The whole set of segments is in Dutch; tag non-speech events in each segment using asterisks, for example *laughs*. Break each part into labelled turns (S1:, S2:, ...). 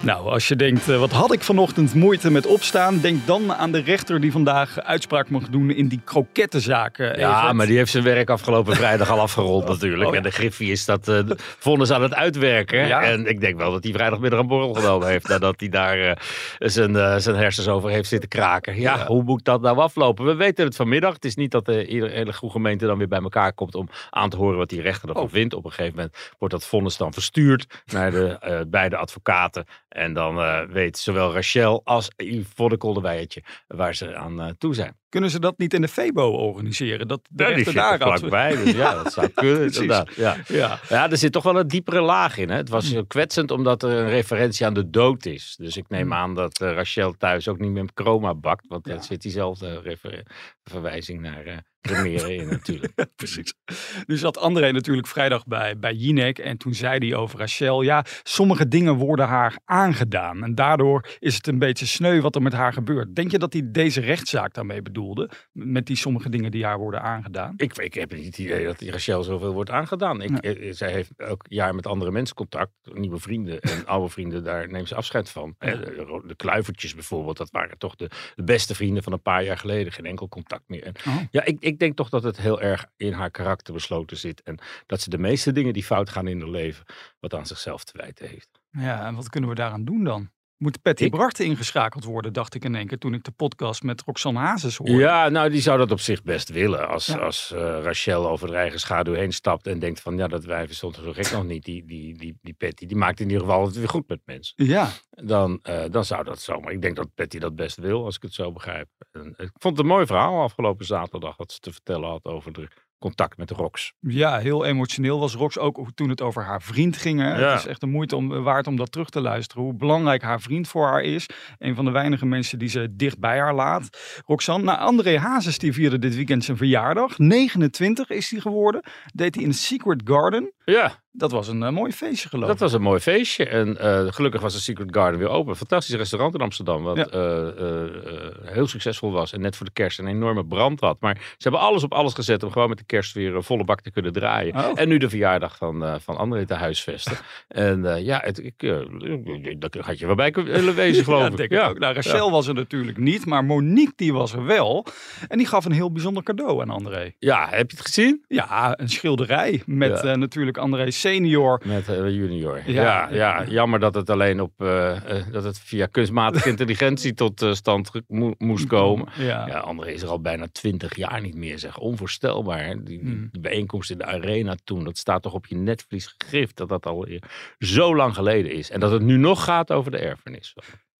S1: Nou, als je denkt, eh, wat had ik vanochtend moeite met opstaan? Denk dan aan de rechter die vandaag uitspraak mag doen in die krokettenzaken.
S2: Ja,
S1: Evert.
S2: maar die heeft zijn werk afgelopen vrijdag al afgerond *laughs* natuurlijk.
S1: oh ja.
S2: En de Griffie is dat eh vonnis aan het uitwerken.
S1: Ja.
S2: En ik denk wel dat hij vrijdagmiddag een borrel genomen heeft. nadat hij daar eh, zijn, zijn hersens over heeft zitten kraken. Ja,
S1: Ja.
S2: hoe moet dat nou aflopen? We weten het vanmiddag. Het is niet dat de hele goede gemeente dan weer bij elkaar komt om aan te horen wat die rechter ervan
S1: Oh.
S2: vindt. Op een gegeven moment wordt dat vonnis dan verstuurd naar de beide advocaten. En dan eh, weet zowel Rachel als Yvonne Kolderweiertje waar ze aan eh, toe zijn.
S1: Kunnen ze dat niet in de Febo organiseren? Dat de
S2: Ja, die er
S1: daar
S2: vlakbij, dus ja, dat zou *laughs* kunnen inderdaad. Ja.
S1: Ja.
S2: ja, er zit toch wel een diepere laag in. Hè? Het was heel kwetsend omdat er een referentie aan de dood is. Dus ik neem aan dat eh, Rachel thuis ook niet meer chroma bakt. Want daar
S1: Ja.
S2: zit diezelfde verwijzing naar eh cremeren in natuurlijk. *laughs*
S1: Precies. Nu zat André natuurlijk vrijdag bij, bij Jinek en toen zei hij over Rachel, ja, sommige dingen worden haar aangedaan en daardoor is het een beetje sneu wat er met haar gebeurt. Denk je dat hij deze rechtszaak daarmee bedoelde, met die sommige dingen die haar worden aangedaan?
S2: Ik, ik heb niet het idee dat Rachel zoveel wordt aangedaan. Ik, eh, zij heeft elk jaar met andere mensen contact, nieuwe vrienden en *laughs* oude vrienden, daar neemt ze afscheid van.
S1: Ja.
S2: Eh, De, de kluivertjes bijvoorbeeld, dat waren toch de, de beste vrienden van een paar jaar geleden. Geen enkel contact meer. En
S1: Oh.
S2: Ja, ik, ik denk toch dat het heel erg in haar karakter besloten zit. En dat ze de meeste dingen die fout gaan in haar leven, wat aan zichzelf te wijten heeft.
S1: Ja, en wat kunnen we daaraan doen dan? Moet Patty
S2: Ik-
S1: Brachten ingeschakeld worden, dacht ik in één keer toen ik de podcast met Roxanne Hazes hoorde.
S2: Ja, nou, die zou dat op zich best willen. Als,
S1: Ja.
S2: als eh, Rachel over de eigen schaduw heen stapt en denkt van... ja, dat wijf stond er zo gek nog niet. Die, die, die, die Patty, die maakt in ieder geval het weer goed met mensen.
S1: Ja,
S2: Dan, eh, dan zou dat zomaar... Ik denk dat Patty dat best wil, als ik het zo begrijp. En, ik vond het een mooi verhaal afgelopen zaterdag... wat ze te vertellen had over de contact met Rox.
S1: Ja, heel emotioneel was Rox ook toen het over haar vriend ging. hè.
S2: Ja.
S1: Het is echt de moeite om, waard om dat terug te luisteren. Hoe belangrijk haar vriend voor haar is. Een van de weinige mensen die ze dicht bij haar laat. Roxanne, nou, André Hazes die vierde dit weekend zijn verjaardag. 29 is hij geworden. Deed hij in Secret Garden.
S2: Ja,
S1: Dat was een eh, mooi feestje geloof
S2: Dat
S1: ik.
S2: was een mooi feestje. En eh, gelukkig was de Secret Garden weer open. Fantastisch restaurant in Amsterdam. Wat
S1: Ja.
S2: eh, heel succesvol was. En net voor de kerst een enorme brand had. Maar ze hebben alles op alles gezet om gewoon met de kerst weer een volle bak te kunnen draaien.
S1: Oh.
S2: En nu de verjaardag van, van André te huisvesten. *laughs* en ja, het, ik, daar had je wel bij kunnen willen wezen, *laughs* geloof
S1: Ja,
S2: ik.
S1: ook. Nou, Rachel was er natuurlijk niet, maar Monique die was er wel. En die gaf een heel bijzonder cadeau aan André.
S2: Ja, heb je het gezien?
S1: Ja, een schilderij met
S2: Ja.
S1: Natuurlijk André senior.
S2: Met eh, junior.
S1: Ja.
S2: Ja, ja, jammer dat het alleen op eh, eh, dat het via kunstmatige *laughs* intelligentie tot stand mo- moest komen.
S1: Ja.
S2: Ja, André is er al bijna twintig jaar niet meer, zeg. Onvoorstelbaar. Die, die bijeenkomst in de arena toen, dat staat toch op je netvlies gegrift dat dat al zo lang geleden is. En dat het nu nog gaat over de erfenis.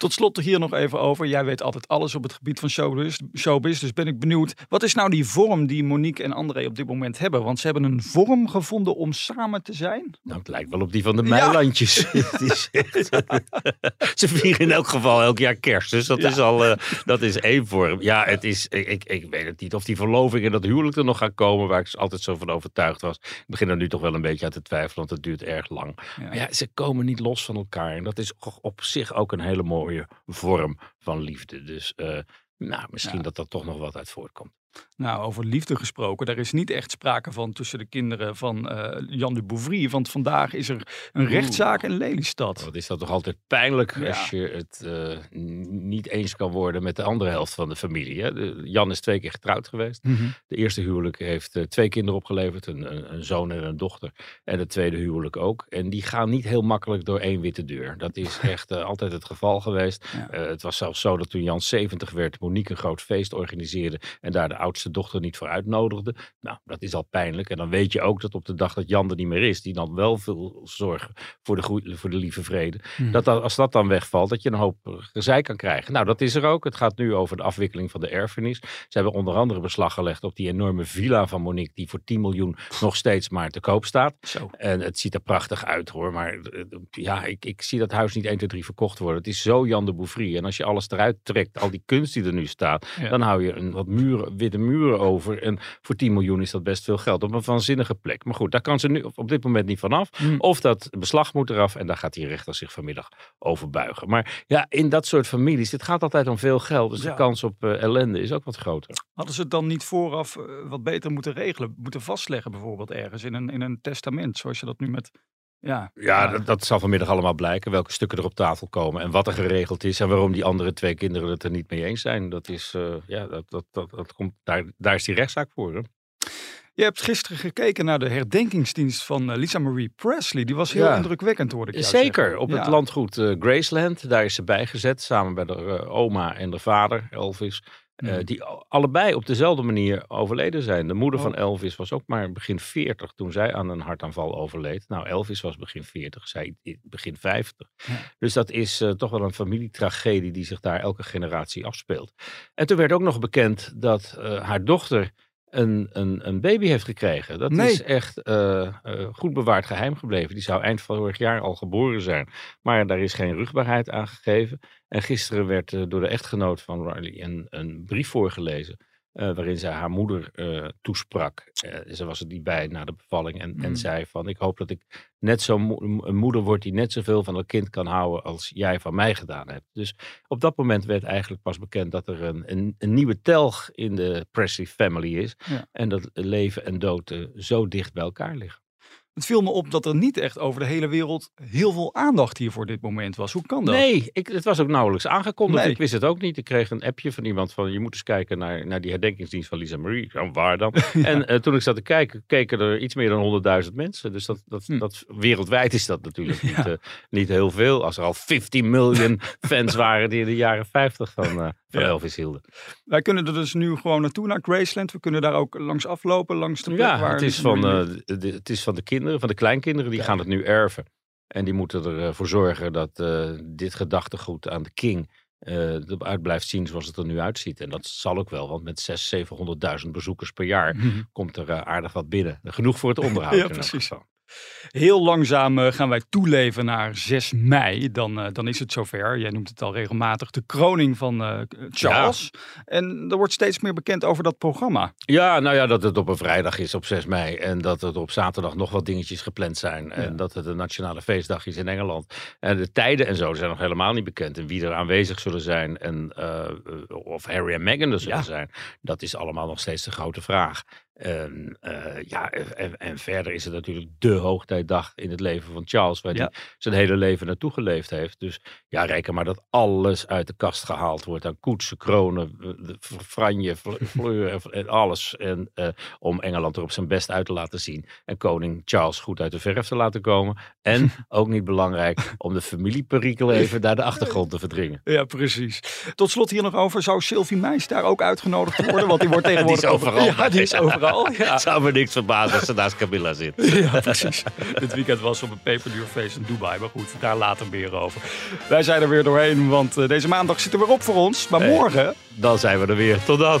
S1: Tot slot hier nog even over. Jij weet altijd alles op het gebied van showbiz, showbiz. Dus ben ik benieuwd. Wat is nou die vorm die Monique en André op dit moment hebben? Want ze hebben een vorm gevonden om samen te zijn.
S2: Nou, het lijkt wel op die van de Meilandjes. *laughs* Echt- Ze vieren in elk geval elk jaar kerst. Dus dat
S1: Ja.
S2: is al eh, dat is één vorm. Ja, het is, ik, ik, ik weet het niet of die verloving en dat huwelijk er nog gaan komen. Waar ik altijd zo van overtuigd was. Ik begin er nu toch wel een beetje aan te twijfelen. Want het duurt erg lang.
S1: Ja.
S2: Maar ja, ze komen niet los van elkaar. En dat is op zich ook een hele mooie vorm van liefde. Dus eh, nou, misschien dat er toch nog wat uit voortkomt.
S1: Nou, over liefde gesproken. Daar is niet echt sprake van tussen de kinderen van eh, Jan de Bouvry. Want vandaag is er een rechtszaak in Lelystad.
S2: Wat is dat toch altijd pijnlijk
S1: Ja.
S2: als je het eh, niet eens kan worden met de andere helft van de familie. Hè? De- Jan is twee keer getrouwd geweest.
S1: Mhm.
S2: De eerste huwelijk heeft eh, twee kinderen opgeleverd, een, een, een zoon en een dochter. En het tweede huwelijk ook. En die gaan niet heel makkelijk door één witte deur. Dat is *laughs* echt altijd het geval geweest.
S1: Ja.
S2: Het was zelfs zo dat toen Jan 70 werd, Monique een groot feest organiseerde en daar de oudste dochter niet voor uitnodigde. Nou, dat is al pijnlijk. En dan weet je ook dat op de dag dat Jan er niet meer is, die dan wel veel zorgen voor de, goeie, voor de lieve vrede,
S1: Hmm.
S2: dat, als dat dan wegvalt, dat je een hoop eh, gezeik kan krijgen. Nou, dat is er ook. Het gaat nu over de afwikkeling van de erfenis. Ze hebben onder andere beslag gelegd op die enorme villa van Monique, die voor 10 miljoen nog steeds maar te koop staat.
S1: Zo.
S2: En het ziet er prachtig uit hoor. Maar eh, ja, ik, ik zie dat huis niet 1, 2, 3 verkocht worden. Het is zo Jan de Bouffry. En als je alles eruit trekt, al die kunst die er nu staat,
S1: Ja.
S2: dan hou je een wat muren, witte muren over. En voor 10 miljoen is dat best veel geld. Op een waanzinnige plek. Maar goed, daar kan ze nu op dit moment niet vanaf.
S1: Hmm.
S2: Of dat beslag moet eraf. En daar gaat die rechter zich vanmiddag over buigen. Maar ja, in dat soort families, het gaat altijd om veel geld. Dus
S1: Ja.
S2: de kans op eh, ellende is ook wat groter.
S1: Hadden ze het dan niet vooraf eh, wat beter moeten regelen? Moeten vastleggen bijvoorbeeld ergens in een, in een testament. Zoals je dat nu met... Ja,
S2: Ja, dat, dat zal vanmiddag allemaal blijken. Welke stukken er op tafel komen. En wat er geregeld is. En waarom die andere twee kinderen het er niet mee eens zijn. Dat is, eh, ja, dat, dat, dat, dat komt, daar, daar is die rechtszaak voor. Hè?
S1: Je hebt gisteren gekeken naar de herdenkingsdienst van eh, Lisa Marie Presley. Die was heel
S2: Ja.
S1: indrukwekkend, hoorde ik
S2: Zeker,
S1: zeggen.
S2: op het landgoed eh, Graceland. Daar is ze bijgezet, samen met haar oma en haar vader, Elvis. Eh,
S1: Hmm.
S2: die allebei op dezelfde manier overleden zijn. De moeder
S1: Oh.
S2: van Elvis was ook maar begin 40 toen zij aan een hartaanval overleed. Nou, Elvis was begin 40, zij begin 50.
S1: Ja.
S2: Dus dat is eh, toch wel een familietragedie die zich daar elke generatie afspeelt. En toen werd ook nog bekend dat eh, haar dochter een, een, een baby heeft gekregen. Dat
S1: Nee.
S2: is echt eh, eh, goed bewaard geheim gebleven. Die zou eind vorig jaar al geboren zijn. Maar daar is geen rugbaarheid aan gegeven. En gisteren werd eh, door de echtgenoot van Riley een, een brief voorgelezen. Eh, waarin zij haar moeder eh, toesprak. Eh, ze was er niet bij na de bevalling. En, en
S1: Mm.
S2: zei van, ik hoop dat ik net zo'n mo- een moeder word die net zoveel van het kind kan houden als jij van mij gedaan hebt. Dus op dat moment werd eigenlijk pas bekend dat er een, een, een nieuwe telg in de Presley family is.
S1: Ja.
S2: En dat leven en dood zo dicht bij elkaar liggen.
S1: Het viel me op dat er niet echt over de hele wereld heel veel aandacht hier voor dit moment was. Hoe kan dat?
S2: Nee, ik, het was ook nauwelijks aangekondigd.
S1: Nee.
S2: Ik wist het ook niet. Ik kreeg een appje van iemand van je moet eens kijken naar, naar die herdenkingsdienst van Lisa Marie. Waar dan? *laughs* En eh, toen ik zat te kijken, keken er iets meer dan 100.000 mensen. Dus dat, dat,
S1: Hm.
S2: dat, wereldwijd is dat natuurlijk niet,
S1: Ja.
S2: eh, niet heel veel. Als er al 15 miljoen *laughs* fans waren die in de jaren 50 van, eh, van. Elvis hielden.
S1: Wij kunnen er dus nu gewoon naartoe naar Graceland. We kunnen daar ook langs aflopen, langs de plek
S2: Ja,
S1: waar...
S2: het is, van, de- het is van de kinderen, van de kleinkinderen. Die gaan het nu erven. En die moeten ervoor zorgen dat eh, dit gedachtegoed aan de king eh eruit blijft zien zoals het er nu uitziet. En dat zal ook wel, want met 600.000, 700.000 bezoekers per jaar komt er eh, aardig wat binnen. Genoeg voor het *laughs* onderhoud.
S1: Ja, precies.
S2: geval.
S1: Heel langzaam eh, gaan wij toeleven naar 6 mei. Dan, eh, dan is het zover. Jij noemt het al regelmatig. De kroning van eh, Charles. En er wordt steeds meer bekend over dat programma.
S2: Ja, nou ja, dat het op een vrijdag is op 6 mei. En dat er op zaterdag nog wat dingetjes gepland zijn. En dat het een nationale feestdag is in Engeland. En de tijden en zo zijn nog helemaal niet bekend. En wie er aanwezig zullen zijn. En of Harry en Meghan er zullen
S1: Ja.
S2: zijn. Dat is allemaal nog steeds de grote vraag. En, eh, ja, en, en verder is het natuurlijk de hoogtijdag in het leven van Charles. Waar
S1: Ja.
S2: hij zijn hele leven naartoe geleefd heeft. Dus ja, reken maar dat alles uit de kast gehaald wordt. Aan koetsen, kronen, franje, fleur *laughs* en- en alles. En eh, om Engeland er op zijn best uit te laten zien. En koning Charles goed uit de verf te laten komen. En, *laughs* ook niet belangrijk, om de familieperikel even naar de achtergrond te verdringen.
S1: Ja, precies. Tot slot hier nog over. Zou Sylvie Meis daar ook uitgenodigd worden? Want die wordt tegenwoordig... *laughs*
S2: Die is overal
S1: Ja, die is overal. Ja.
S2: Het zou me niks verbazen als ze naast Camilla zit. *laughs*
S1: Ja, precies. Dit weekend was op een peperduurfeest in Dubai. Maar goed, daar later meer over. Wij zijn er weer doorheen, want eh, deze maandag zit er weer op voor ons. Maar
S2: Hey.
S1: morgen
S2: Dan zijn we er weer. Tot dan.